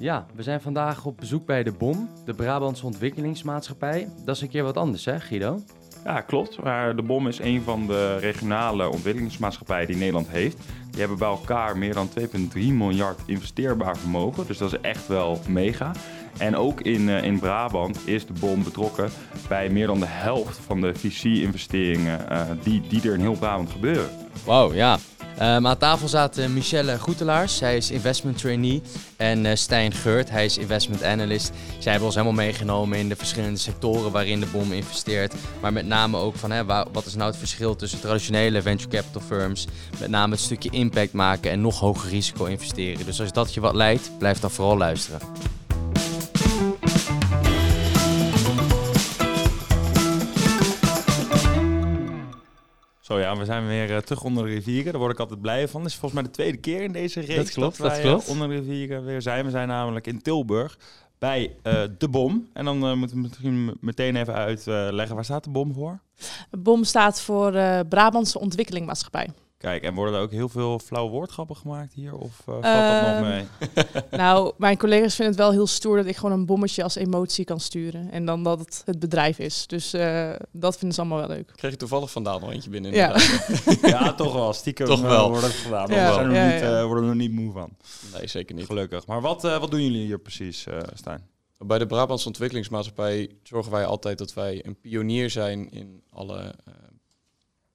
Ja, we zijn vandaag op bezoek bij de BOM, de Brabantse Ontwikkelingsmaatschappij. Dat is een keer wat anders, hè, Guido? Ja, klopt. Maar de BOM is een van de regionale ontwikkelingsmaatschappijen die Nederland heeft. Die hebben bij elkaar meer dan 2,3 miljard investeerbaar vermogen. Dus dat is echt wel mega. En ook in, uh, in Brabant is de BOM betrokken bij meer dan de helft van de VC-investeringen uh, die, die er in heel Brabant gebeuren. Wauw, ja. Um, aan tafel zaten Michelle Goetelaars, hij is investment trainee. En uh, Stijn Geurt, hij is investment analyst. Zij hebben ons helemaal meegenomen in de verschillende sectoren waarin de BOM investeert. Maar met name ook van hè, wat is nou het verschil tussen traditionele venture capital firms. Met name het stukje impact maken en nog hoger risico investeren. Dus als dat je wat leidt, blijf dan vooral luisteren. Zo ja, we zijn weer uh, terug onder de rivieren. Daar word ik altijd blij van. Het is volgens mij de tweede keer in deze race dat, klopt, dat wij dat klopt. onder de rivieren weer zijn. We zijn namelijk in Tilburg bij uh, de BOM. En dan uh, moeten we misschien meteen even uitleggen, waar staat de BOM voor? De BOM staat voor Brabantse Ontwikkelingmaatschappij. Kijk, en worden er ook heel veel flauwe woordgrappen gemaakt hier? Of uh, valt uh, dat nog mee? nou, mijn collega's vinden het wel heel stoer dat ik gewoon een bommetje als emotie kan sturen. En dan dat het het bedrijf is. Dus uh, dat vinden ze allemaal wel leuk. Kreeg je toevallig vandaan nog eentje binnen? Ja. ja, toch wel. Stiekem toch wel. wordt het gedaan. Ja. We zijn er ja, niet, worden er nog niet moe van. Nee, zeker niet. Gelukkig. Maar wat, wat doen jullie hier precies, Stijn? Bij de Brabantse Ontwikkelingsmaatschappij zorgen wij altijd dat wij een pionier zijn in alle,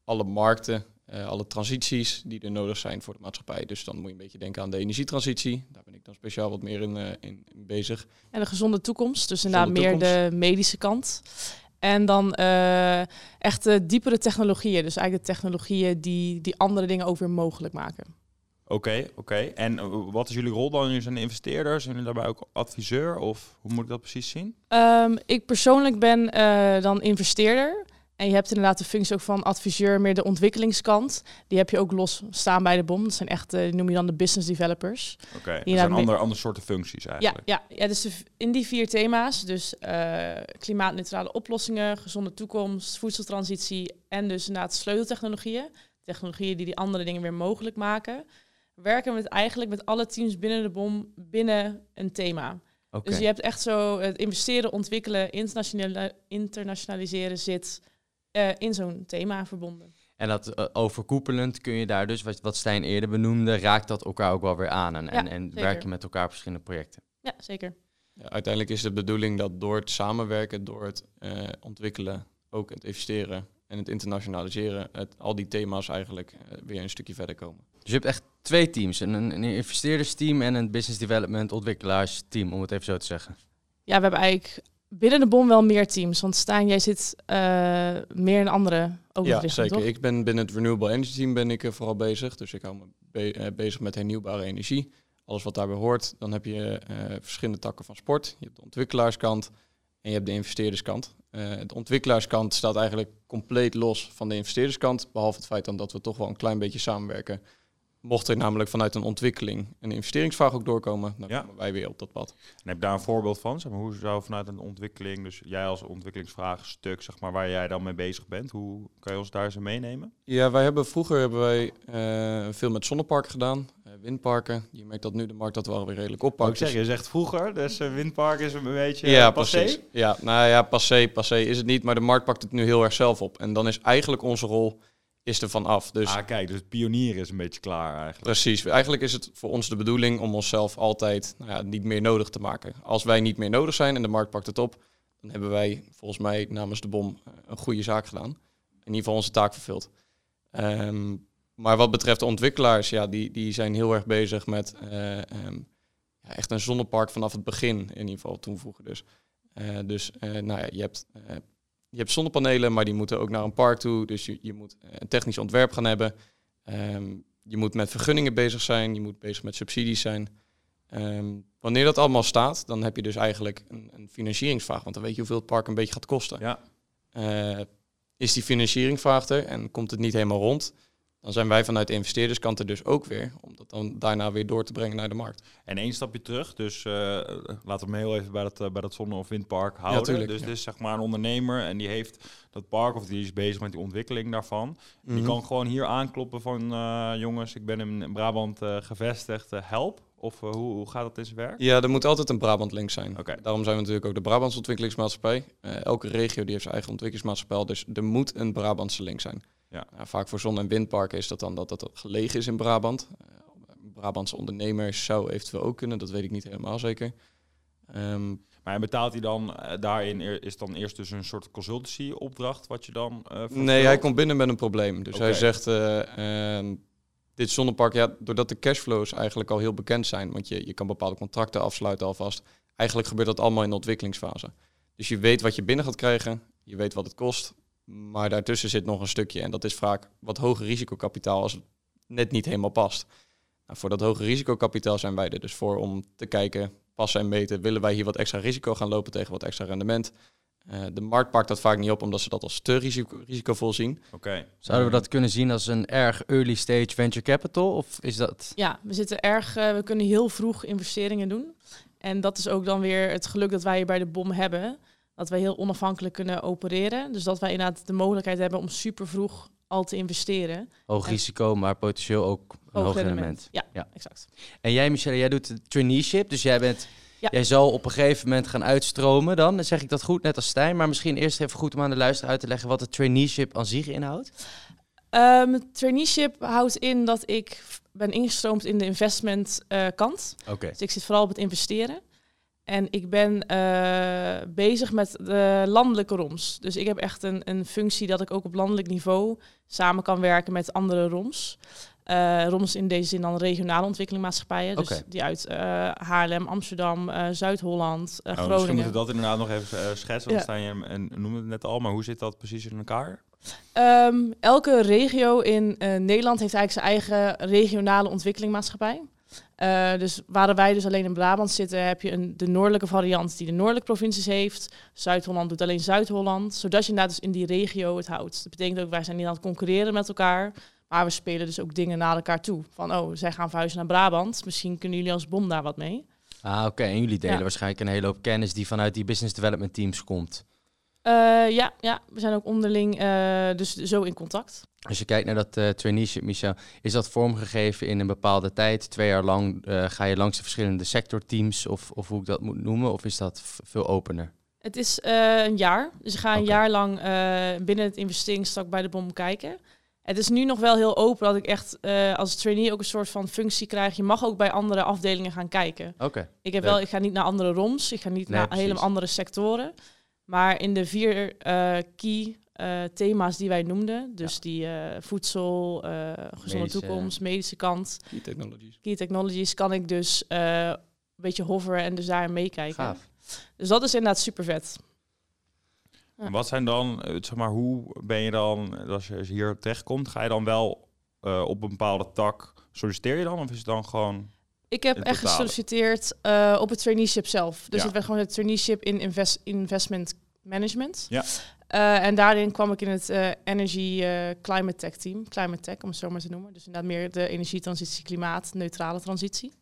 alle markten uh, alle transities die er nodig zijn voor de maatschappij. Dus dan moet je een beetje denken aan de energietransitie. Daar ben ik dan speciaal wat meer in, uh, in, in bezig. En de gezonde toekomst, dus inderdaad meer de medische kant. En dan uh, echt diepere technologieën. Dus eigenlijk de technologieën die, die andere dingen ook weer mogelijk maken. Oké, okay, oké. Okay. En wat is jullie rol dan? Jullie zijn investeerders, zijn jullie daarbij ook adviseur? Of hoe moet ik dat precies zien? Um, ik persoonlijk ben dan investeerder. En je hebt inderdaad de functie ook van adviseur, meer de ontwikkelingskant. Die heb je ook los staan bij de BOM. Dat zijn echt, uh, die noem je dan de business developers. Oké, okay, dat zijn andere, andere soorten functies eigenlijk. Ja, ja, ja dus de, in die vier thema's, dus uh, klimaatneutrale oplossingen, gezonde toekomst, voedseltransitie en dus inderdaad sleuteltechnologieën. Technologieën die die andere dingen weer mogelijk maken. Werken we het eigenlijk met alle teams binnen de BOM binnen een thema. Okay. Dus je hebt echt zo het investeren, ontwikkelen, internationali internationaliseren zit uh, in zo'n thema verbonden. En dat uh, overkoepelend kun je daar dus, wat, wat Stijn eerder benoemde, raakt dat elkaar ook wel weer aan. En, ja, en, en werk je met elkaar op verschillende projecten. Ja, zeker. Ja, uiteindelijk is de bedoeling dat door het samenwerken, door het uh, ontwikkelen, ook het investeren en het internationaliseren, het, al die thema's eigenlijk weer een stukje verder komen. Dus je hebt echt twee teams, een, een investeerdersteam en een business development ontwikkelaarsteam, om het even zo te zeggen. Ja, we hebben eigenlijk binnen de BOM wel meer teams. Want Stijn, jij zit uh, meer in andere ook Ja, richting, zeker. toch? Ik ben binnen het Renewable Energy Team ben ik uh, vooral bezig. Dus ik hou me be uh, bezig met hernieuwbare energie. Alles wat daarbij hoort. Dan heb je verschillende takken van sport. Je hebt de ontwikkelaarskant en je hebt de investeerderskant. de ontwikkelaarskant staat eigenlijk compleet los van de investeerderskant. Behalve het feit dan dat we toch wel een klein beetje samenwerken. Mocht er namelijk vanuit een ontwikkeling een investeringsvraag ook doorkomen, dan Ja. komen wij weer op dat pad. En heb je daar een voorbeeld van? Zeg maar, hoe zou vanuit een ontwikkeling, dus jij als ontwikkelingsvraagstuk, zeg maar, waar jij dan mee bezig bent, hoe kan je ons daar eens meenemen? Ja, wij hebben vroeger hebben wij eh, veel met zonneparken gedaan, eh, windparken. Je merkt dat nu de markt dat wel weer redelijk oppakt. ik zeggen, je zegt vroeger, dus uh, windpark is een beetje ja, passé. precies. Ja, nou ja, passé, passé is het niet, maar de markt pakt het nu heel erg zelf op. En dan is eigenlijk onze rol is er van af. Dus Ah, kijk, dus pionier is een beetje klaar eigenlijk. precies, eigenlijk is het voor ons de bedoeling om onszelf altijd nou ja, niet meer nodig te maken. Als wij niet meer nodig zijn en de markt pakt het op, dan hebben wij volgens mij namens de bom eh, een goede zaak gedaan. In ieder geval onze taak vervuld. Ehm, maar wat betreft de ontwikkelaars, ja, die, die zijn heel erg bezig met eh, ehm, ja, echt een zonnepark vanaf het begin, in ieder geval toen vroeger dus. Eh, dus nou ja, je hebt, je hebt zonnepanelen, maar die moeten ook naar een park toe. Dus je, je moet eh, een technisch ontwerp gaan hebben. Ehm, je moet met vergunningen bezig zijn, je moet bezig met subsidies zijn. Ehm, wanneer dat allemaal staat, dan heb je dus eigenlijk een, een financieringsvraag. Want dan weet je hoeveel het park een beetje gaat kosten. Ja. Eh, is die financieringsvraag er en komt het niet helemaal rond, dan zijn wij vanuit de investeerderskant er dus ook weer, om dat dan daarna weer door te brengen naar de markt. En één stapje terug, dus uh, laten we me heel even bij dat, uh, bij dat zonne- of windpark houden. tuurlijk, dus ja. dit is zeg maar een ondernemer en die heeft dat park of die is bezig met die ontwikkeling daarvan. Die Mhm. kan gewoon hier aankloppen van uh, jongens, ik ben in Brabant gevestigd, help. Of eh, hoe, hoe gaat dat in zijn werk? Ja, er moet altijd een Brabant-link zijn. Daarom zijn we natuurlijk ook de Brabants Ontwikkelingsmaatschappij. Eh, elke regio die heeft zijn eigen ontwikkelingsmaatschappij, dus er moet een Brabantse link zijn. Ja. Nou, vaak voor zon- en windparken is dat dan dat dat gelegen is in Brabant. Eh, Brabantse ondernemers zou eventueel ook kunnen, dat weet ik niet helemaal zeker. Ehm, Maar betaalt hij dan eh, daarin, is dan eerst dus een soort consultancy opdracht wat je dan eh nee, hij komt binnen met een probleem. Dus hij zegt, eh, ehm, dit zonnepark, ja, doordat de cashflows eigenlijk al heel bekend zijn, want je, je kan bepaalde contracten afsluiten alvast. Eigenlijk gebeurt dat allemaal in de ontwikkelingsfase. Dus je weet wat je binnen gaat krijgen, je weet wat het kost, maar daartussen zit nog een stukje. En dat is vaak wat hoger risicokapitaal als het net niet helemaal past. Nou, voor dat hoge risicokapitaal zijn wij er dus voor om te kijken, passen en meten, willen wij hier wat extra risico gaan lopen tegen wat extra rendement. Eh, de markt pakt dat vaak niet op omdat ze dat als te risico, risicovol zien. Oké. Zouden we dat kunnen zien als een erg early stage venture capital? Of is dat... Ja, we zitten erg, eh, we kunnen heel vroeg investeringen doen. En dat is ook dan weer het geluk dat wij hier bij de BOM hebben. Dat wij heel onafhankelijk kunnen opereren. Dus dat wij inderdaad de mogelijkheid hebben om super vroeg al te investeren. Hoog En- risico, maar potentieel ook een hoog rendement. Ja, Ja. exact. En jij, Michelle, jij doet de traineeship. Dus jij, bent, Ja. jij zal op een gegeven moment gaan uitstromen dan. Dan zeg ik dat goed, net als Stijn. Maar misschien eerst even goed om aan de luisteraar uit te leggen wat de traineeship aan zich inhoudt. Ehm traineeship houdt in dat ik ben ingestroomd in de investment eh, kant. Dus ik zit vooral op het investeren. En ik ben eh, bezig met de landelijke ROMs. Dus ik heb echt een, een functie dat ik ook op landelijk niveau samen kan werken met andere ROMs. Eh ROMs in deze zin dan regionale ontwikkelingmaatschappijen. Dus die uit eh, Haarlem, Amsterdam, Zuid-Holland, Oh, misschien Groningen. moeten we dat inderdaad nog even schetsen. Want Ja. staan je en noemde het net al, maar hoe zit dat precies in elkaar? Ehm, elke regio in eh, Nederland heeft eigenlijk zijn eigen regionale ontwikkelingmaatschappij. Eh, dus waar wij dus alleen in Brabant zitten, heb je een, de noordelijke variant die de noordelijke provincies heeft. Zuid-Holland doet alleen Zuid-Holland, zodat je inderdaad dus in die regio het houdt. Dat betekent ook, wij zijn niet aan het concurreren met elkaar, maar we spelen dus ook dingen naar elkaar toe. Van, oh, zij gaan verhuizen naar Brabant, misschien kunnen jullie als BOM daar wat mee. Ah, oké. En jullie delen Ja. waarschijnlijk een hele hoop kennis die vanuit die business development teams komt. Eh, ja, ja, we zijn ook onderling eh, dus zo in contact. Als je kijkt naar dat eh, traineeship, Michel, is dat vormgegeven in een bepaalde tijd? Twee jaar lang ga je langs de verschillende sectorteams of, of hoe ik dat moet noemen? Of is dat veel opener? Het is een jaar. Dus ik ga een jaar lang binnen het investeringstak bij de BOM kijken. Het is nu nog wel heel open dat ik echt als trainee ook een soort van functie krijg. Je mag ook bij andere afdelingen gaan kijken. Oké. Ik, heb Leuk. wel, ik ga niet naar andere ROMs, ik ga niet Nee, naar precies. helemaal andere sectoren. Maar in de vier eh, key eh, thema's die wij noemden, dus die eh, voedsel, eh, gezonde Medische- toekomst, medische kant, Key technologies. key technologies, kan ik dus eh, een beetje hoveren en dus daar meekijken. Gaaf. Dus dat is inderdaad super vet. Ja. Wat zijn dan, zeg maar, hoe ben je dan, als je hier terechtkomt, ga je dan wel eh, op een bepaalde tak, solliciteer je dan? Of is het dan gewoon... Ik heb echt totale. gesolliciteerd eh, op het traineeship zelf. Dus Ja. het werd gewoon het traineeship in invest investment management. Ja. Eh, en daarin kwam ik in het eh, Energy Climate Tech team. Climate Tech, om het zo maar te noemen. Dus inderdaad meer de energietransitie, klimaat, neutrale transitie.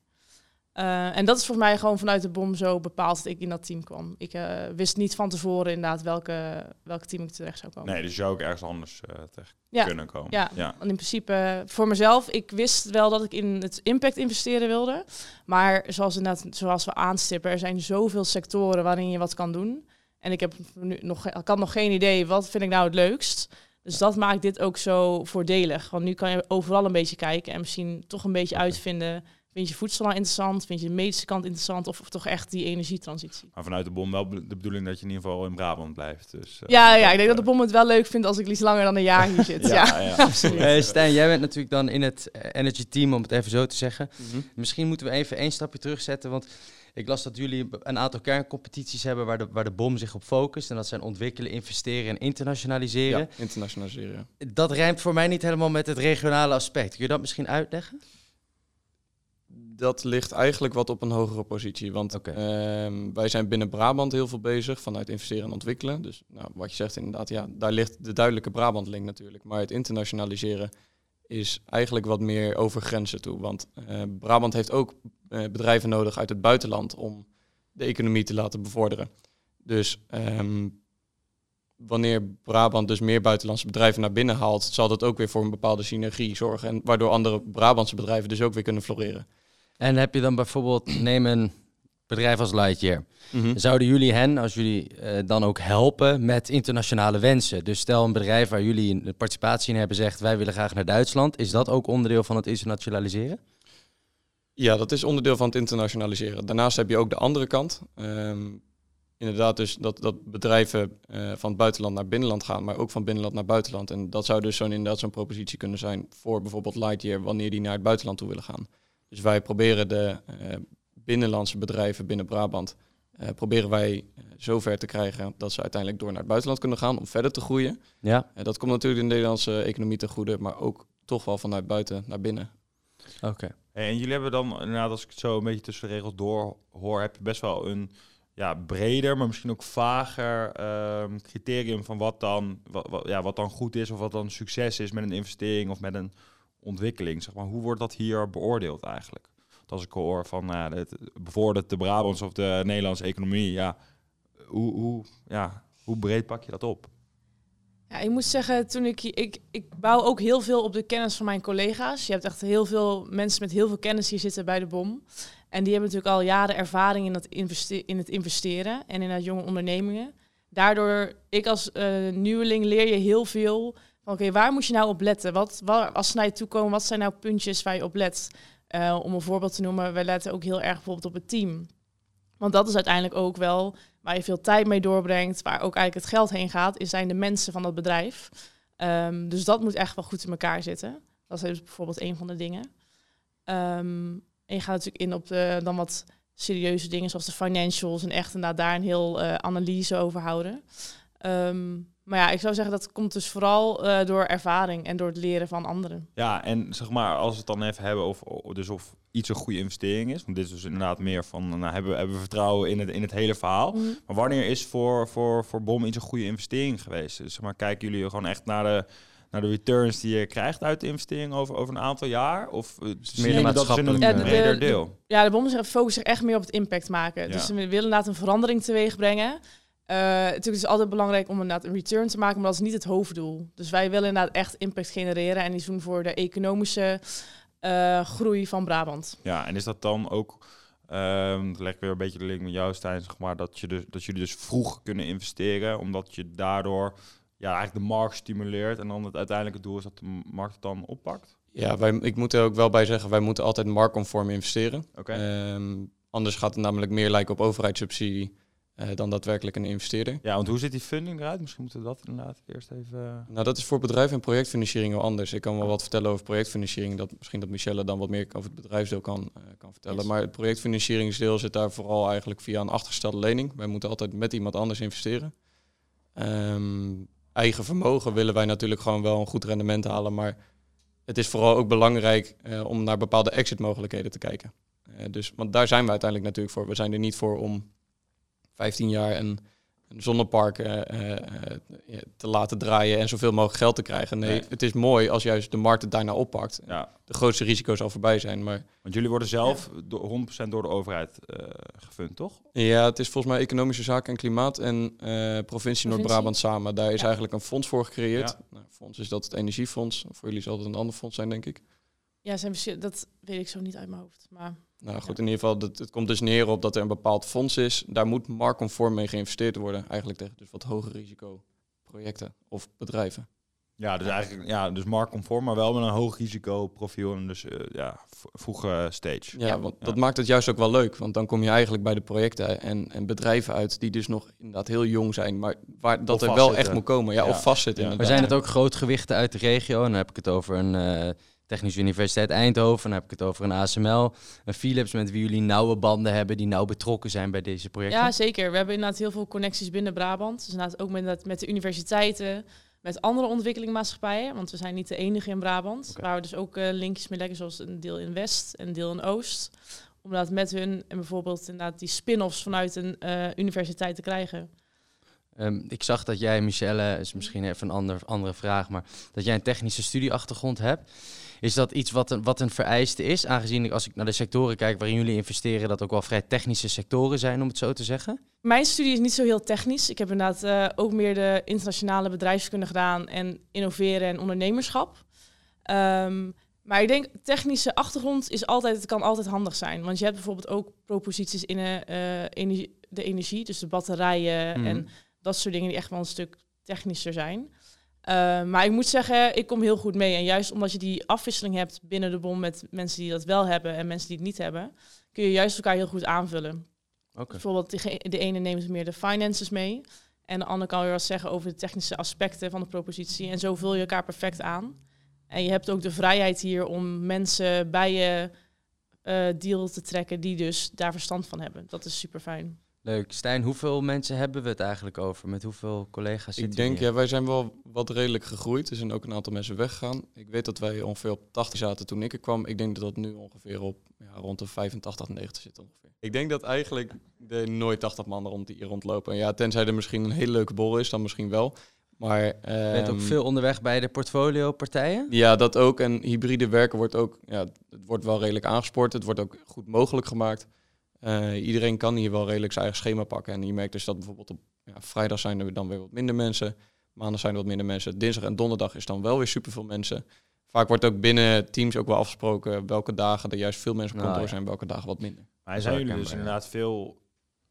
Eh, en dat is volgens mij gewoon vanuit de BOM zo bepaald dat ik in dat team kwam. Ik eh, wist niet van tevoren inderdaad welke, welk team ik terecht zou komen. Nee, dus zou ook ergens anders eh, terecht Ja. kunnen komen. Ja. ja. Want in principe, voor mezelf, ik wist wel dat ik in het impact investeren wilde. Maar zoals, inderdaad, zoals we aanstippen, er zijn zoveel sectoren waarin je wat kan doen. En ik, heb nu nog, ik had nog geen idee, wat vind ik nou het leukst? Dus dat maakt dit ook zo voordelig. Want nu kan je overal een beetje kijken en misschien toch een beetje uitvinden... Vind je voedsel nou interessant? Vind je de medische kant interessant? Of, of toch echt die energietransitie? Maar vanuit de bom wel de bedoeling dat je in ieder geval in Brabant blijft. Dus, eh, Ja, ja, ik denk dat de bom het wel leuk vindt als ik iets langer dan een jaar hier zit. ja. ja, ja. absoluut. Eh, Stijn, jij bent natuurlijk dan in het eh, energy team, om het even zo te zeggen. Misschien moeten we even één stapje terugzetten, want ik las dat jullie een aantal kerncompetities hebben waar de, waar de BOM zich op focust. En dat zijn ontwikkelen, investeren en internationaliseren. Ja, internationaliseren. Dat rijmt voor mij niet helemaal met het regionale aspect. Kun je dat misschien uitleggen? Dat ligt eigenlijk wat op een hogere positie. Want ehm, wij zijn binnen Brabant heel veel bezig vanuit investeren en ontwikkelen. Dus nou, wat je zegt inderdaad, ja, daar ligt de duidelijke Brabant-link natuurlijk. Maar het internationaliseren is eigenlijk wat meer over grenzen toe. Want eh, Brabant heeft ook bedrijven nodig uit het buitenland om de economie te laten bevorderen. Dus ehm, wanneer Brabant dus meer buitenlandse bedrijven naar binnen haalt, zal dat ook weer voor een bepaalde synergie zorgen. En waardoor andere Brabantse bedrijven dus ook weer kunnen floreren. En heb je dan bijvoorbeeld, neem een bedrijf als Lightyear. Mhm. Zouden jullie hen, als jullie eh, dan ook helpen met internationale wensen? Dus stel een bedrijf waar jullie een participatie in hebben zegt, wij willen graag naar Duitsland. Is dat ook onderdeel van het internationaliseren? Ja, dat is onderdeel van het internationaliseren. Daarnaast heb je ook de andere kant. Ehm, inderdaad, dus dat, dat bedrijven eh, van het buitenland naar binnenland gaan, maar ook van binnenland naar buitenland. En dat zou dus zo'n inderdaad zo'n propositie kunnen zijn voor bijvoorbeeld Lightyear, wanneer die naar het buitenland toe willen gaan. Dus wij proberen de eh, binnenlandse bedrijven binnen Brabant, eh, proberen wij zover te krijgen dat ze uiteindelijk door naar het buitenland kunnen gaan om verder te groeien. Ja, dat komt natuurlijk de Nederlandse economie ten goede, maar ook toch wel vanuit buiten naar binnen. oké. En jullie hebben dan, inderdaad, als ik het zo een beetje tussen de regels door hoor, heb je best wel een ja, breder, maar misschien ook vager ehm, criterium van wat dan, wat, ja, wat dan goed is of wat dan succes is met een investering of met een ontwikkeling. Zeg maar. Hoe wordt dat hier beoordeeld eigenlijk? Want als ik hoor van ja, het de Brabants of de Nederlandse economie, ja, hoe, hoe, ja, hoe breed pak je dat op? Ja, ik moet zeggen, toen ik, ik, ik bouw ook heel veel op de kennis van mijn collega's. Je hebt echt heel veel mensen met heel veel kennis hier zitten bij de BOM. En die hebben natuurlijk al jaren ervaring in, dat investe in het investeren en in dat jonge ondernemingen. Daardoor, ik als eh, nieuweling leer je heel veel van oké, waar moet je nou op letten? Wat, waar, als ze naar je toe komen, wat zijn nou puntjes waar je op let? Eh, om een voorbeeld te noemen, we letten ook heel erg bijvoorbeeld op het team. Want dat is uiteindelijk ook wel waar je veel tijd mee doorbrengt, waar ook eigenlijk het geld heen gaat, is zijn de mensen van dat bedrijf. Ehm, dus dat moet echt wel goed in elkaar zitten. Dat is bijvoorbeeld een van de dingen. Ehm, en je gaat natuurlijk in op de, dan wat serieuze dingen zoals de financials en echt inderdaad daar een heel eh, analyse over houden. Ehm, maar ja, ik zou zeggen dat komt dus vooral eh, door ervaring en door het leren van anderen. Ja, en zeg maar, als we het dan even hebben of, of- dus of iets een goede investering is. Want dit is dus inderdaad meer van, nou, hebben, we- hebben we vertrouwen in het, in het hele verhaal. Maar wanneer is voor, voor, voor BOM iets een goede investering geweest? Dus zeg maar, kijken jullie gewoon echt naar de, naar de returns die je krijgt uit de investering over, over een aantal jaar? Of uh, meer jullie dat in een maatschappelijk, Ja, de- breder de- deel? Ja, de BOM focussen zich echt meer op het impact maken. Ja. Dus we willen inderdaad een verandering teweeg brengen. Eh, natuurlijk is het altijd belangrijk om inderdaad een return te maken, maar dat is niet het hoofddoel. Dus wij willen inderdaad echt impact genereren en iets doen voor de economische eh, groei van Brabant. Ja, en is dat dan ook, ehm dan leg ik weer een beetje de link met jou Stijn, zeg maar, dat, je dus, dat jullie dus vroeg kunnen investeren, omdat je daardoor ja, eigenlijk de markt stimuleert en dan het uiteindelijke doel is dat de markt het dan oppakt? Ja, wij, ik moet er ook wel bij zeggen, wij moeten altijd marktconform investeren. Oké. Ehm, anders gaat het namelijk meer lijken op overheidssubsidie eh, dan daadwerkelijk een investeerder. Ja, want hoe ziet die funding eruit? Misschien moeten we dat inderdaad eerst even... Nou, dat is voor bedrijven en projectfinanciering wel anders. Ik kan wel wat vertellen over projectfinanciering. Dat, misschien dat Michelle dan wat meer over het bedrijfsdeel kan, eh, kan vertellen. Yes. Maar het projectfinancieringsdeel zit daar vooral eigenlijk via een achtergestelde lening. Wij moeten altijd met iemand anders investeren. Ehm, eigen vermogen willen wij natuurlijk gewoon wel een goed rendement halen. Maar het is vooral ook belangrijk eh, om naar bepaalde exitmogelijkheden te kijken. Eh, dus, want daar zijn we uiteindelijk natuurlijk voor. We zijn er niet voor om 15 jaar een, een zonnepark eh, eh, eh, te laten draaien en zoveel mogelijk geld te krijgen. Nee, Nee. het is mooi als juist de markt het daarna oppakt. Ja, De grootste risico's al voorbij zijn. Maar want jullie worden zelf door, 100% door de overheid eh gefund, toch? ja, het is volgens mij Economische Zaken en Klimaat en eh, provincie Noord-Brabant samen. Daar is Ja. eigenlijk een fonds voor gecreëerd. Ja. Nou, fonds is dat het Energiefonds. Voor jullie zal het een ander fonds zijn, denk ik. Ja, zijn dat weet ik zo niet uit mijn hoofd. Maar Nou goed, in ieder geval, dat, het komt dus neer op dat er een bepaald fonds is. Daar moet marktconform mee geïnvesteerd worden. Eigenlijk tegen dus wat hoger risico projecten of bedrijven. Ja, dus eigenlijk ja, dus marktconform, maar wel met een hoog risicoprofiel en dus eh, ja, vroege stage. Ja, want Ja. dat maakt het juist ook wel leuk. Want dan kom je eigenlijk bij de projecten en, en bedrijven uit die dus nog inderdaad heel jong zijn. Maar waar dat Of er wel echt moet komen. Ja, Ja. of vastzitten Ja. Maar zijn het ook grootgewichten uit de regio? En dan heb ik het over een eh, Technische Universiteit Eindhoven. Dan heb ik het over een ASML, een Philips met wie jullie nauwe banden hebben, die nauw betrokken zijn bij deze projecten. ja, zeker. We hebben inderdaad heel veel connecties binnen Brabant. Dus inderdaad ook met, dat- met de universiteiten, met andere ontwikkelingmaatschappijen. Want we zijn niet de enige in Brabant. Oké. Waar we dus ook eh, linkjes mee leggen, zoals een deel in West en een deel in Oost. Om dat met hun en bijvoorbeeld inderdaad die spin-offs vanuit een eh, universiteit te krijgen. Ehm, ik zag dat jij, Michelle, is misschien even een ander, andere vraag, maar dat jij een technische studieachtergrond hebt. Is dat iets wat een, wat een vereiste is, aangezien ik als ik naar de sectoren kijk waarin jullie investeren, dat ook wel vrij technische sectoren zijn, om het zo te zeggen? Mijn studie is niet zo heel technisch. Ik heb inderdaad eh, ook meer de internationale bedrijfskunde gedaan en innoveren en ondernemerschap. Ehm, Maar ik denk, technische achtergrond is altijd, het kan altijd handig zijn. Want je hebt bijvoorbeeld ook proposities in eh, energie, de energie, dus de batterijen Mhm. en dat soort dingen die echt wel een stuk technischer zijn. Eh, maar ik moet zeggen, ik kom heel goed mee. En juist omdat je die afwisseling hebt binnen de bom met mensen die dat wel hebben en mensen die het niet hebben, kun je juist elkaar heel goed aanvullen. Bijvoorbeeld, de, de ene neemt meer de finances mee. En de ander kan weer wat zeggen over de technische aspecten van de propositie. En zo vul je elkaar perfect aan. En je hebt ook de vrijheid hier om mensen bij je eh, deal te trekken die dus daar verstand van hebben. Dat is super fijn. Leuk. Stijn, hoeveel mensen hebben we het eigenlijk over? Met hoeveel collega's Ik zitten denk, we hier? ja, wij zijn wel wat redelijk gegroeid. Er zijn ook een aantal mensen weggegaan. Ik weet dat wij ongeveer op 80 zaten toen ik er kwam. Ik denk dat dat nu ongeveer op ja, rond de 85, 90 zit ongeveer. Ik denk dat eigenlijk er nooit 80 man rond hier rondlopen. Ja, tenzij er misschien een hele leuke borrel is, dan misschien wel. Maar, Je bent ook ehm, veel onderweg bij de portfolio-partijen? Ja, dat ook. En hybride werken wordt ook, ja, het wordt wel redelijk aangespoord. Het wordt ook goed mogelijk gemaakt. Eh, iedereen kan hier wel redelijk zijn eigen schema pakken. En je merkt dus dat bijvoorbeeld op ja, vrijdag zijn er dan weer wat minder mensen. Maandag zijn er wat minder mensen. Dinsdag en donderdag is dan wel weer superveel mensen. Vaak wordt ook binnen teams ook wel afgesproken welke dagen er juist veel mensen op Nou, kantoor ja. zijn, welke dagen wat minder. Maar zijn jullie dus inderdaad veel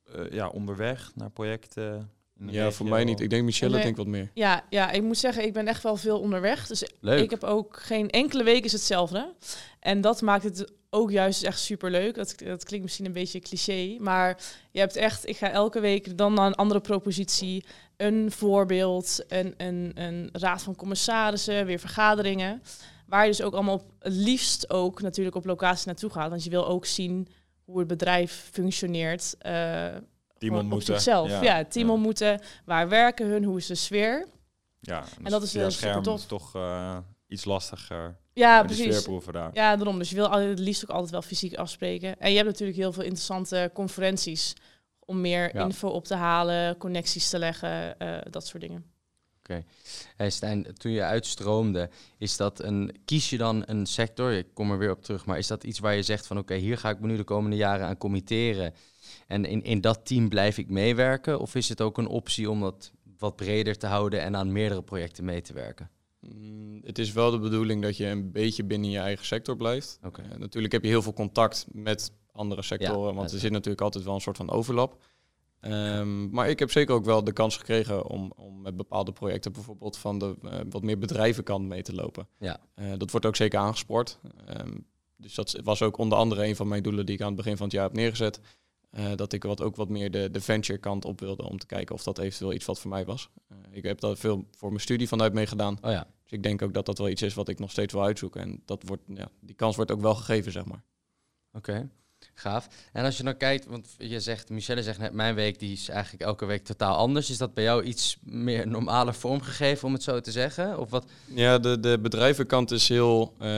eh, ja, onderweg naar projecten? Ja, voor mij niet. Ik denk Michelle Nee. denk wat meer. Ja, ja, ik moet zeggen, ik ben echt wel veel onderweg. Dus Leuk. ik heb ook geen enkele week is hetzelfde. En dat maakt het ook juist echt super leuk. Dat, dat klinkt misschien een beetje cliché, maar je hebt echt, ik ga elke week dan naar een andere propositie, een voorbeeld, een, een, een raad van commissarissen, weer vergaderingen. Waar je dus ook allemaal op, het liefst ook natuurlijk op locatie naartoe gaat. Want je wil ook zien hoe het bedrijf functioneert. eh, Team ontmoeten. zichzelf. Ja, het team ja. ontmoeten. Waar werken hun? Hoe is de sfeer? Ja, En dat is, via eh, scherm supertof. is toch eh, iets lastiger. Ja, precies. sfeerproeven daar. Ja, daarom. Dus je wil altijd, het liefst ook altijd wel fysiek afspreken. En je hebt natuurlijk heel veel interessante conferenties om meer Ja. info op te halen, connecties te leggen, eh, dat soort dingen. Hey Stijn, toen je uitstroomde, is dat een, kies je dan een sector, ik kom er weer op terug, maar is dat iets waar je zegt van oké, hier ga ik me nu de komende jaren aan committeren en in, in dat team blijf ik meewerken? Of is het ook een optie om dat wat breder te houden en aan meerdere projecten mee te werken? Mm, Het is wel de bedoeling dat je een beetje binnen je eigen sector blijft. Eh, natuurlijk heb je heel veel contact met andere sectoren, want er zit natuurlijk altijd wel een soort van overlap. Ehm, maar ik heb zeker ook wel de kans gekregen om, om met bepaalde projecten bijvoorbeeld van de eh, wat meer bedrijvenkant mee te lopen. Ja. Eh, dat wordt ook zeker aangespoord. Ehm, dus dat was ook onder andere een van mijn doelen die ik aan het begin van het jaar heb neergezet. Eh, dat ik wat, ook wat meer de, de venture kant op wilde om te kijken of dat eventueel iets wat voor mij was. Eh, ik heb daar veel voor mijn studie vanuit mee gedaan. Oh ja, Dus ik denk ook dat dat wel iets is wat ik nog steeds wil uitzoeken. En dat wordt, ja, die kans wordt ook wel gegeven, zeg maar. oké. Gaaf. En als je dan kijkt, want je zegt, Michelle zegt net, mijn week die is eigenlijk elke week totaal anders. Is dat bij jou iets meer normale vorm gegeven, om het zo te zeggen? Of wat? Ja, de, de bedrijvenkant is heel... eh,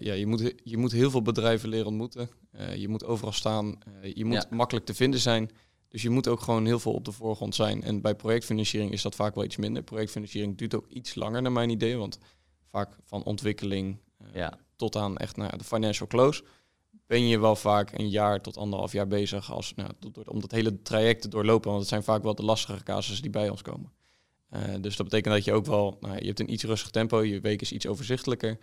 ja, je, moet, je moet heel veel bedrijven leren ontmoeten. Eh, je moet overal staan. Eh, je moet Ja. makkelijk te vinden zijn. Dus je moet ook gewoon heel veel op de voorgrond zijn. En bij projectfinanciering is dat vaak wel iets minder. Projectfinanciering duurt ook iets langer naar mijn idee. Want vaak van ontwikkeling eh, Ja. tot aan echt nou ja, de financial close... ben je wel vaak een jaar tot anderhalf jaar bezig als, nou, om dat hele traject te doorlopen. Want het zijn vaak wel de lastige casussen die bij ons komen. Dus dat betekent dat je ook wel, nou, je hebt een iets rustig tempo, je week is iets overzichtelijker.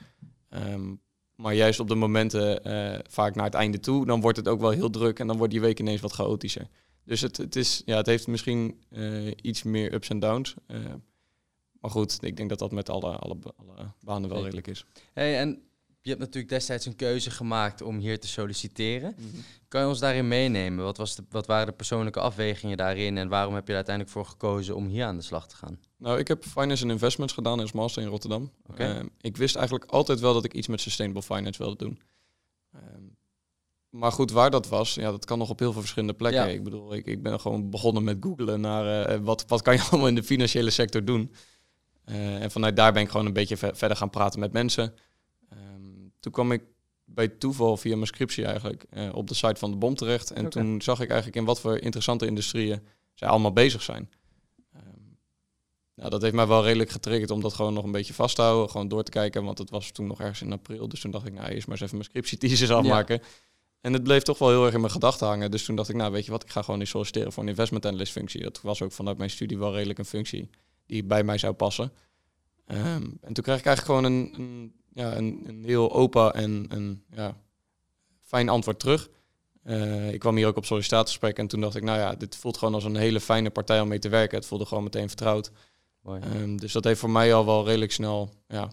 Ehm, maar juist op de momenten, eh, vaak naar het einde toe, dan wordt het ook wel heel druk en dan wordt die week ineens wat chaotischer. Dus het, het, is, ja, het heeft misschien eh, iets meer ups en downs. Eh, maar goed, ik denk dat dat met alle, alle, alle banen wel redelijk is. Hey, en je hebt natuurlijk destijds een keuze gemaakt om hier te solliciteren. Kan je ons daarin meenemen? Wat, was de, wat waren de persoonlijke afwegingen daarin en waarom heb je er uiteindelijk voor gekozen om hier aan de slag te gaan? Nou, ik heb Finance and Investments gedaan als master in Rotterdam. Oké. Eh, ik wist eigenlijk altijd wel dat ik iets met Sustainable Finance wilde doen. Ehm, maar goed, waar dat was, ja, dat kan nog op heel veel verschillende plekken. Ja. Ik bedoel, ik, ik ben gewoon begonnen met googlen naar eh, wat, wat kan je allemaal in de financiële sector doen. Eh, en vanuit daar ben ik gewoon een beetje ver- verder gaan praten met mensen. Ehm, toen kwam ik bij toeval via mijn scriptie eigenlijk eh, op de site van de BOM terecht. En toen zag ik eigenlijk in wat voor interessante industrieën zij allemaal bezig zijn. Nou, dat heeft mij wel redelijk getriggerd om dat gewoon nog een beetje vast te houden. Gewoon door te kijken, want het was toen nog ergens in april. Dus toen dacht ik, nou, eerst maar eens even mijn scriptie-thesis afmaken. En het bleef toch wel heel erg in mijn gedachten hangen. Dus toen dacht ik, nou, weet je wat, ik ga gewoon eens solliciteren voor een investment analyst functie. Dat was ook vanuit mijn studie wel redelijk een functie die bij mij zou passen. Ehm, en toen kreeg ik eigenlijk gewoon een, een, ja, een, een heel open en een ja, fijn antwoord terug. Eh, ik kwam hier ook op sollicitatiegesprek en toen dacht ik, nou ja, dit voelt gewoon als een hele fijne partij om mee te werken. Het voelde gewoon meteen vertrouwd. Ehm, dus dat heeft voor mij al wel redelijk snel ja,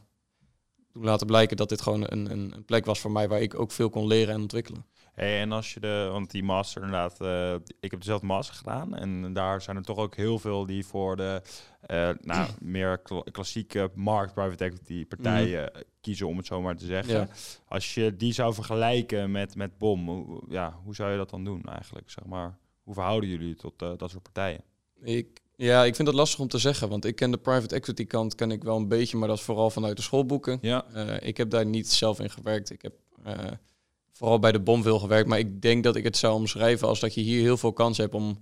doen laten blijken dat dit gewoon een, een, een plek was voor mij waar ik ook veel kon leren en ontwikkelen. Hey, en als je de, want die master inderdaad, eh, ik heb dezelfde master gedaan en daar zijn er toch ook heel veel die voor de eh, nou, meer kla- klassieke markt private equity partijen kiezen, om het zo maar te zeggen. Ja. Als je die zou vergelijken met, met BOM, hoe, ja, hoe zou je dat dan doen eigenlijk? Zeg maar, hoe verhouden jullie tot eh, dat soort partijen? Ik, ja, ik vind dat lastig om te zeggen, want ik ken de private equity kant ken ik wel een beetje, maar dat is vooral vanuit de schoolboeken. Ja, Eh, ik heb daar niet zelf in gewerkt. Ik heb eh, vooral bij de bom veel gewerkt. Maar ik denk dat ik het zou omschrijven als dat je hier heel veel kans hebt om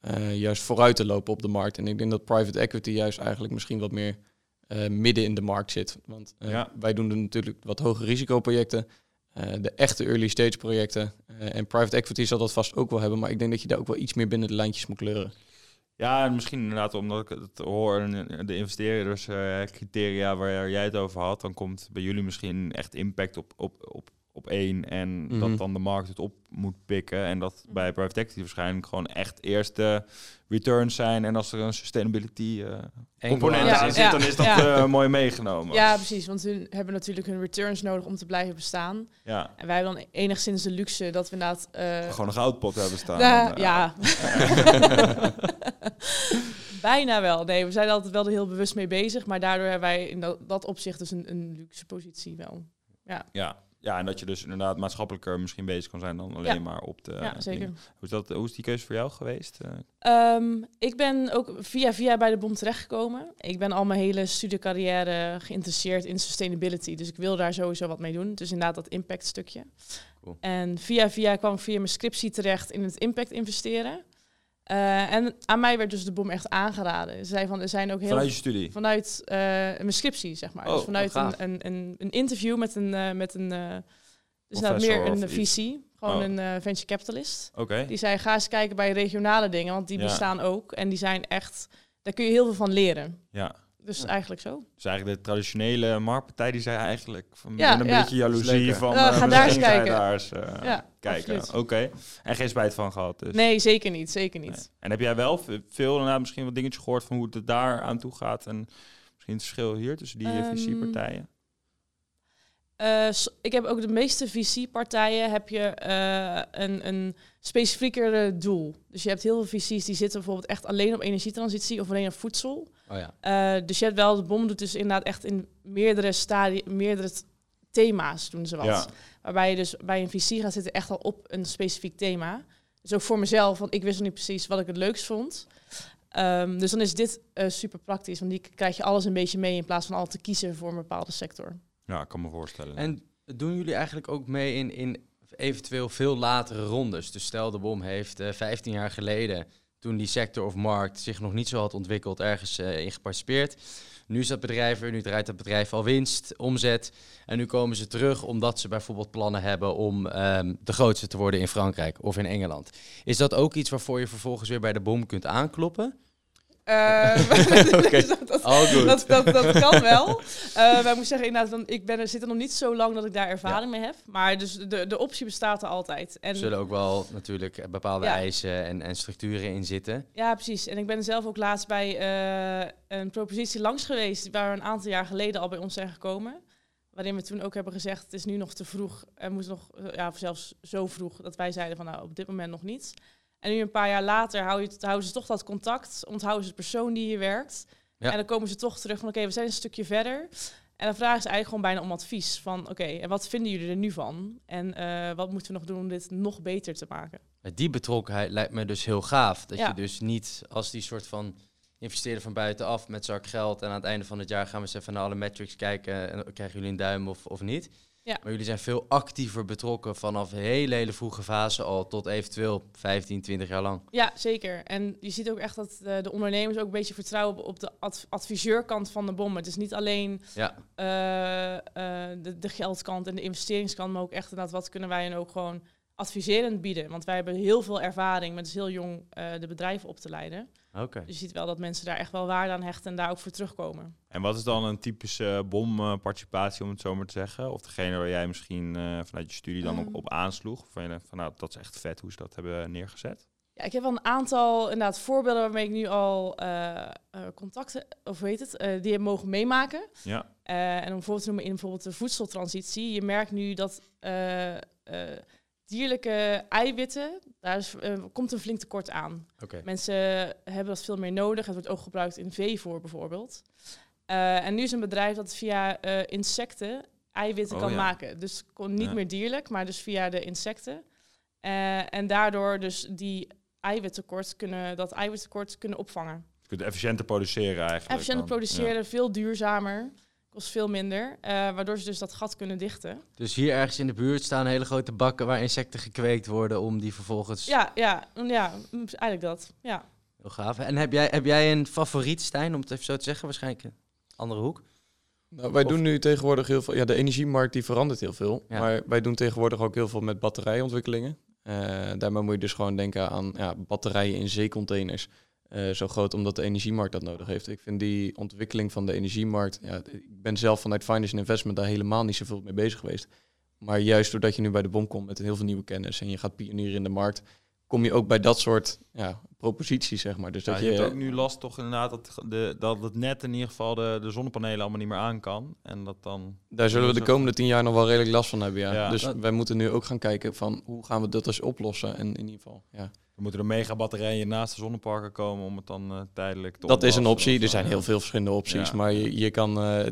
eh, juist vooruit te lopen op de markt. En ik denk dat private equity juist eigenlijk misschien wat meer midden in de markt zit. Want Ja. wij doen er natuurlijk wat hoge risicoprojecten. eh, de echte early stage projecten. En private equity zal dat vast ook wel hebben. Maar ik denk dat je daar ook wel iets meer binnen de lijntjes moet kleuren. Ja, en misschien inderdaad omdat ik het hoor, de investeerderscriteria waar jij het over had, dan komt bij jullie misschien echt impact op, op, op, op één en Mhm. dat dan de markt het op moet pikken en dat bij private equity waarschijnlijk gewoon echt eerst de returns zijn en als er een sustainability eh, component Ja, in zit, ja, dan is dat ja. eh, mooi meegenomen. Ja, precies. Want hun hebben natuurlijk hun returns nodig om te blijven bestaan. Ja, En wij hebben dan enigszins de luxe dat we inderdaad... eh, gewoon een goudpot hebben staan. nou, ja. Bijna wel. Nee, we zijn er altijd wel er heel bewust mee bezig. Maar daardoor hebben wij in dat, dat opzicht dus een, een luxe positie wel. ja. ja, en dat je dus inderdaad maatschappelijker misschien bezig kan zijn dan alleen Ja. maar op de... ja, zeker. dingen. Hoe is, dat, hoe is die keuze voor jou geweest? Eh, Ehm, ik ben ook via via bij de BOM terechtgekomen. Ik ben al mijn hele studiecarrière geïnteresseerd in sustainability. Dus ik wil daar sowieso wat mee doen. Dus inderdaad dat impact stukje. Cool. En via via kwam ik via mijn scriptie terecht in het impact investeren. Eh, en aan mij werd dus de BOM echt aangeraden. Ze zei van, er zijn ook heel... vanuit je studie? Vanuit eh, mijn scriptie, zeg maar. Oh, dus vanuit oh, een, een, een, een interview met een... eh, met een dus nou meer een. VC. Gewoon Oh. een venture capitalist. Oké. Die zei, ga eens kijken bij regionale dingen, want die Ja. bestaan ook. En die zijn echt, daar kun je heel veel van leren. Ja. Dus Ja. eigenlijk zo. Dus eigenlijk de traditionele marktpartij die zei eigenlijk van Ja, een ja. beetje jaloezie van eh, ga daar eens kijken. daar eens eh, ja, kijken. Oké. En geen spijt van gehad dus. Nee, zeker niet, zeker niet. Nee. En heb jij wel veel inderdaad misschien wat dingetjes gehoord van hoe het daar aan toe gaat en misschien het verschil hier tussen die Ehm, VC-partijen? Eh, s- ik heb ook de meeste VC-partijen heb je eh, een, een specifieker eh, doel. Dus je hebt heel veel VC's die zitten bijvoorbeeld echt alleen op energietransitie of alleen op voedsel. Oh ja. Eh, dus je hebt wel, de bom doet dus inderdaad echt in meerdere stadia, meerdere thema's doen ze wat. Ja. Waarbij je dus bij een VC gaat zitten echt al op een specifiek thema. Dus ook voor mezelf, want ik wist nog niet precies wat ik het leukst vond. Ehm, dus dan is dit eh, super praktisch, want die krijg je alles een beetje mee in plaats van al te kiezen voor een bepaalde sector. Ja, ik kan me voorstellen. En doen jullie eigenlijk ook mee in, in eventueel veel latere rondes? Dus stel de bom heeft eh 15 jaar geleden, toen die sector of markt zich nog niet zo had ontwikkeld, ergens eh, in geparticipeerd. Nu is dat bedrijf nu draait dat bedrijf al winst, omzet. En nu komen ze terug omdat ze bijvoorbeeld plannen hebben om ehm, de grootste te worden in Frankrijk of in Engeland. Is dat ook iets waarvoor je vervolgens weer bij de bom kunt aankloppen? Eh, dat, kan wel. Eh maar ik moet zeggen, inderdaad, ik ben er, zit er nog niet zo lang dat ik daar ervaring mee heb. Maar dus de, de optie bestaat er altijd. En, Er zullen ook wel natuurlijk bepaalde Ja. eisen en, en structuren in zitten. Ja, precies. En ik ben zelf ook laatst bij eh, een propositie langs geweest... waar we een aantal jaar geleden al bij ons zijn gekomen. Waarin we toen ook hebben gezegd, het is nu nog te vroeg. Er moet nog, ja, zelfs zo vroeg dat wij zeiden van nou, op dit moment nog niet. En nu een paar jaar later hou je, houden ze toch dat contact. Onthouden ze de persoon die hier werkt. Ja. En dan komen ze toch terug van oké, we zijn een stukje verder. En dan vragen ze eigenlijk gewoon bijna om advies. Van oké, en wat vinden jullie er nu van? En eh, wat moeten we nog doen om dit nog beter te maken? Die betrokkenheid lijkt me dus heel gaaf. Dat Ja. je dus niet als die soort van investeerder van buitenaf met zak geld en aan het einde van het jaar gaan we eens even naar alle metrics kijken en krijgen jullie een duim of, of niet. Ja. Maar jullie zijn veel actiever betrokken vanaf een hele, hele vroege fase al tot eventueel 15, 20 jaar lang. Ja, zeker. En je ziet ook echt dat de, de ondernemers ook een beetje vertrouwen op, de ad- adviseurkant van de bom. Het is niet alleen Ja, eh, eh, de, de geldkant en de investeringskant, maar ook echt inderdaad wat kunnen wij en ook gewoon adviserend bieden. Want wij hebben heel veel ervaring met dus heel jong eh, de bedrijven op te leiden. Oké. Dus je ziet wel dat mensen daar echt wel waarde aan hechten en daar ook voor terugkomen. En wat is dan een typische bomparticipatie, om het zo maar te zeggen? Of degene waar jij misschien eh, vanuit je studie dan op, Ehm. op aansloeg? Van, je van nou, dat is echt vet hoe ze dat hebben neergezet. Ja, ik heb wel een aantal inderdaad voorbeelden waarmee ik nu al eh, eh, contacten, of weet het, eh, die heb mogen meemaken. Ja, Eh, en om bijvoorbeeld te noemen in bijvoorbeeld de voedseltransitie. Je merkt nu dat eh, eh, dierlijke eiwitten, daar is, eh, komt een flink tekort aan. Mensen hebben dat veel meer nodig. Het wordt ook gebruikt in veevoer bijvoorbeeld. Eh, en nu is een bedrijf dat via eh, insecten eiwitten Oh, kan ja. maken. Dus kon niet Ja. meer dierlijk, maar dus via de insecten. En daardoor dus die eiwittekort kunnen, dat eiwittekort kunnen opvangen. je kunt efficiënter produceren eigenlijk. Efficiënter dan. produceren, veel duurzamer, kost veel minder. eh, waardoor ze dus dat gat kunnen dichten. Dus hier ergens in de buurt staan hele grote bakken waar insecten gekweekt worden om die vervolgens... Ja, ja, mm, ja, mm, eigenlijk dat. Ja. Heel gaaf. En heb jij, heb jij een favoriet, Stijn, om het even zo te zeggen? Waarschijnlijk een andere hoek. Nou, wij Of- doen nu tegenwoordig heel veel. Ja, de energiemarkt die verandert heel veel. Ja. Maar wij doen tegenwoordig ook heel veel met batterijontwikkelingen. Eh daarmee moet je dus gewoon denken aan ja, batterijen in zeecontainers. Eh, zo groot omdat de energiemarkt dat nodig heeft. Ik vind die ontwikkeling van de energiemarkt. Ja, ik ben zelf vanuit Finance and Investment daar helemaal niet zoveel mee bezig geweest. Maar juist doordat je nu bij de bom komt met heel veel nieuwe kennis en je gaat pionieren in de markt, kom je ook bij dat soort ja, proposities, zeg maar. Dus Ja, dat je je, hebt ook nu last toch inderdaad dat, de, dat het net in ieder geval de, de zonnepanelen allemaal niet meer aan kan. En dat dan... Daar zullen we de komende tien jaar nog wel redelijk last van hebben, ja. Ja. Dus Dat- wij moeten nu ook gaan kijken van hoe gaan we dat eens oplossen. En in ieder geval, ja. Er moeten er mega batterijen naast de zonneparken komen om het dan eh, tijdelijk te Dat is een optie. Er zijn heel veel verschillende opties. Ja. Maar je, je kan, eh,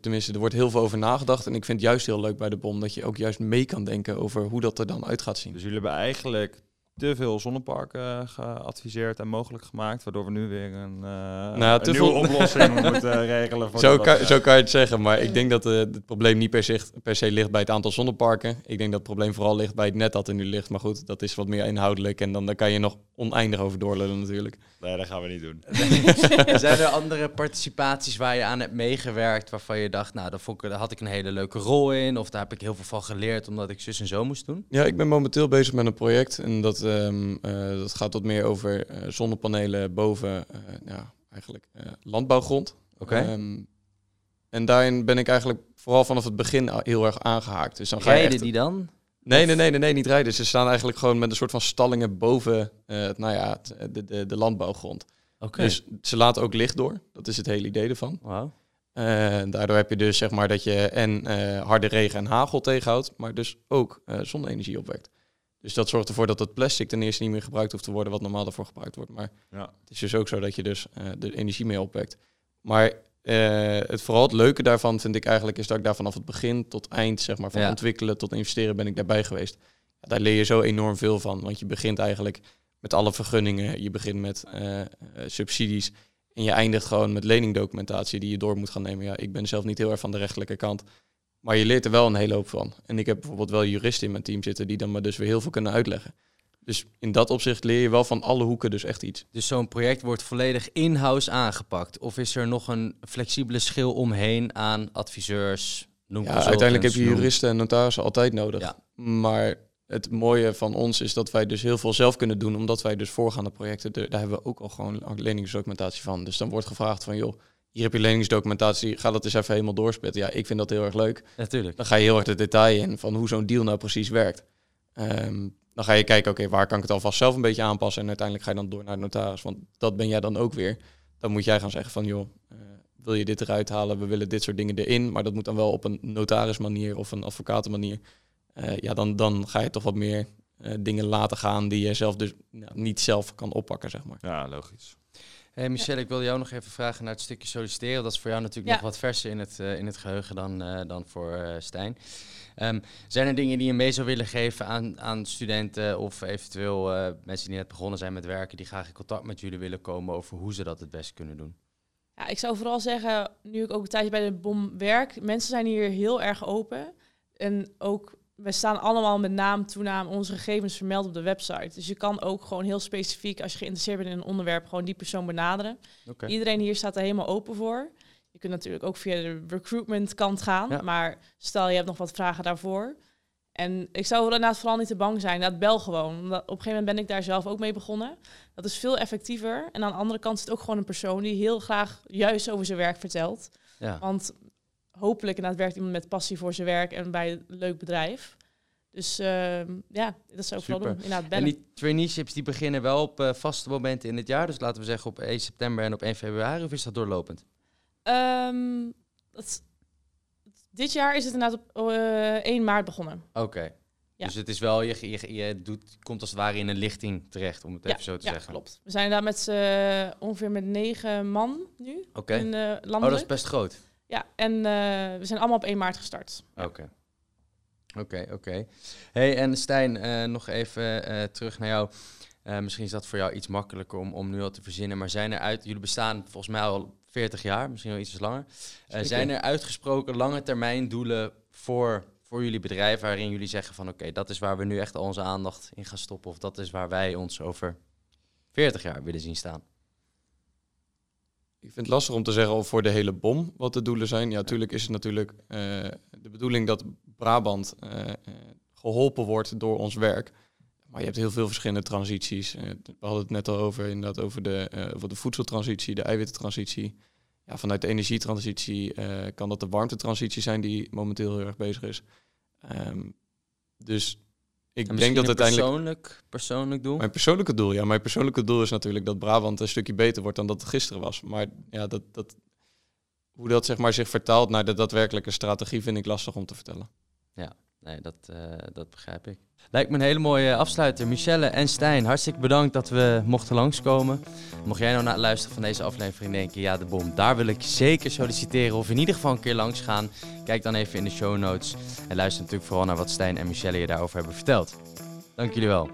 tenminste, er wordt heel veel over nagedacht. En ik vind het juist heel leuk bij de bom dat je ook juist mee kan denken over hoe dat er dan uit gaat zien. Dus jullie hebben eigenlijk te veel zonneparken eh, geadviseerd en mogelijk gemaakt, waardoor we nu weer een, eh Nou, een te nieuwe veel- oplossing moeten regelen. Voor Zo kan, zo kan je het zeggen, maar ik denk dat eh, het probleem niet per se, per se ligt bij het aantal zonneparken. Ik denk dat het probleem vooral ligt bij het net dat er nu ligt. Maar goed, dat is wat meer inhoudelijk en dan daar kan je nog oneindig over doorlullen natuurlijk. Nee, dat gaan we niet doen. Zijn er andere participaties waar je aan hebt meegewerkt waarvan je dacht, nou, daar, vond ik, daar had ik een hele leuke rol in of daar heb ik heel veel van geleerd omdat ik zus en zo moest doen? Ja, ik ben momenteel bezig met een project en dat, eh, dat gaat wat meer over eh, zonnepanelen boven eh, ja, eigenlijk landbouwgrond. Oké. Ehm, en daarin ben ik eigenlijk vooral vanaf het begin heel erg aangehaakt. Dus dan ga je Rijden echt... die dan? Nee, nee, nee, nee, nee, niet rijden. Ze staan eigenlijk gewoon met een soort van stallingen boven nou ja, de, de, de landbouwgrond. Oké. Dus ze laten ook licht door. Dat is het hele idee ervan. Eh, daardoor heb je dus zeg maar dat je en harde regen en hagel tegenhoudt, maar dus ook zonne-energie opwekt. Dus dat zorgt ervoor dat het plastic ten eerste niet meer gebruikt hoeft te worden wat normaal daarvoor gebruikt wordt. Maar Ja. het is dus ook zo dat je dus eh, de energie mee opwekt. Maar eh, het, vooral het leuke daarvan vind ik eigenlijk is dat ik daar vanaf het begin tot eind, zeg maar, van Ja. ontwikkelen tot investeren ben ik daarbij geweest. Ja, daar leer je zo enorm veel van, want je begint eigenlijk met alle vergunningen, je begint met eh, eh, subsidies en je eindigt gewoon met leningdocumentatie die je door moet gaan nemen. Ja, ik ben zelf niet heel erg van de rechtelijke kant, maar je leert er wel een hele hoop van. En ik heb bijvoorbeeld wel juristen in mijn team zitten die dan me dus weer heel veel kunnen uitleggen. Dus in dat opzicht leer je wel van alle hoeken dus echt iets. Dus zo'n project wordt volledig in-house aangepakt? Of is er nog een flexibele schil omheen aan adviseurs? Noem Ja, uiteindelijk heb je juristen en notarissen altijd nodig. Ja. Maar het mooie van ons is dat wij dus heel veel zelf kunnen doen, omdat wij dus voorgaande projecten, daar hebben we ook al gewoon leningsdocumentatie van. Dus dan wordt gevraagd van, joh, hier heb je leningsdocumentatie, ga dat eens even helemaal doorspitten. Ja, ik vind dat heel erg leuk. Natuurlijk. Dan ga je heel erg de detail in van hoe zo'n deal nou precies werkt. Ehm, dan ga je kijken, oké, waar kan ik het alvast zelf een beetje aanpassen? En uiteindelijk ga je dan door naar de notaris, want dat ben jij dan ook weer. Dan moet jij gaan zeggen van, joh, eh, wil je dit eruit halen? We willen dit soort dingen erin, maar dat moet dan wel op een notarismanier of een advocatenmanier. Eh, ja, dan, dan ga je toch wat meer eh, dingen laten gaan die je zelf dus nou, niet zelf kan oppakken, zeg maar. Ja, logisch. Hey Michelle, ik wilde jou nog even vragen naar het stukje solliciteren. Dat is voor jou natuurlijk nog wat verser in het, eh, in het geheugen dan, eh, dan voor eh, Stijn. Ehm, zijn er dingen die je mee zou willen geven aan, aan studenten of eventueel mensen die net begonnen zijn met werken, die graag in contact met jullie willen komen over hoe ze dat het best kunnen doen? Ja, ik zou vooral zeggen, nu ik ook een tijdje bij de BOM werk, mensen zijn hier heel erg open. En ook, we staan allemaal met naam, toenaam, onze gegevens vermeld op de website. Dus je kan ook gewoon heel specifiek, als je geïnteresseerd bent in een onderwerp, gewoon die persoon benaderen. Iedereen hier staat er helemaal open voor. Je kunt natuurlijk ook via de recruitment kant gaan, Ja. maar stel je hebt nog wat vragen daarvoor. En ik zou inderdaad vooral niet te bang zijn. Dat bel gewoon. Omdat op een gegeven moment ben ik daar zelf ook mee begonnen. Dat is veel effectiever. En aan de andere kant zit ook gewoon een persoon die heel graag juist over zijn werk vertelt. Ja. Want hopelijk inderdaad werkt iemand met passie voor zijn werk en bij een leuk bedrijf. Dus ehm, ja, dat zou ik wel Super. doen. Inderdaad, En bellen. die traineeships die beginnen wel op eh, vaste momenten in het jaar. Dus laten we zeggen op 1 september en op 1 februari. Of is dat doorlopend? Ehm, dat, dit jaar is het inderdaad op eh 1 maart begonnen. Oké. Ja. Dus het is wel, je, je, je doet, komt als het ware in een lichting terecht, om het even zo te ja, zeggen. klopt. We zijn inderdaad met z'n- ongeveer met negen man nu. Oké. In, eh, Oh, dat is best groot. Ja, en eh, we zijn allemaal op 1 maart gestart. Oké. Oké, oké. Hey, en Stijn, eh, nog even eh, terug naar jou. Eh, misschien is dat voor jou iets makkelijker om, om nu al te verzinnen. Maar zijn er uit, jullie bestaan volgens mij al 40 jaar, misschien wel iets langer. Eh, zijn er uitgesproken lange termijn doelen voor, voor jullie bedrijf waarin jullie zeggen van oké, dat is waar we nu echt al onze aandacht in gaan stoppen. Of dat is waar wij ons over 40 jaar willen zien staan. Ik vind het lastig om te zeggen of voor de hele bom wat de doelen zijn. Ja, natuurlijk is het natuurlijk eh, de bedoeling dat Brabant eh, eh, geholpen wordt door ons werk. Maar je hebt heel veel verschillende transities. We hadden het net al over, inderdaad, over de, over de voedseltransitie, de eiwittentransitie. Ja, vanuit de energietransitie kan dat de warmtetransitie zijn die momenteel heel erg bezig is. Ehm, dus ik En denk dat uiteindelijk... persoonlijk, persoonlijk doel. Mijn persoonlijke doel, ja. Mijn persoonlijke doel is natuurlijk dat Brabant een stukje beter wordt dan dat het gisteren was. Maar ja, dat, dat, hoe dat zeg maar, zich vertaalt naar de daadwerkelijke strategie vind ik lastig om te vertellen. Nee, dat, eh, dat begrijp ik. Lijkt me een hele mooie afsluiter. Michelle en Stijn, hartstikke bedankt dat we mochten langskomen. Mocht jij nou na het luisteren van deze aflevering denken, ja de bom, daar wil ik zeker solliciteren of in ieder geval een keer langs gaan. Kijk dan even in de show notes en luister natuurlijk vooral naar wat Stijn en Michelle je daarover hebben verteld. Dank jullie wel.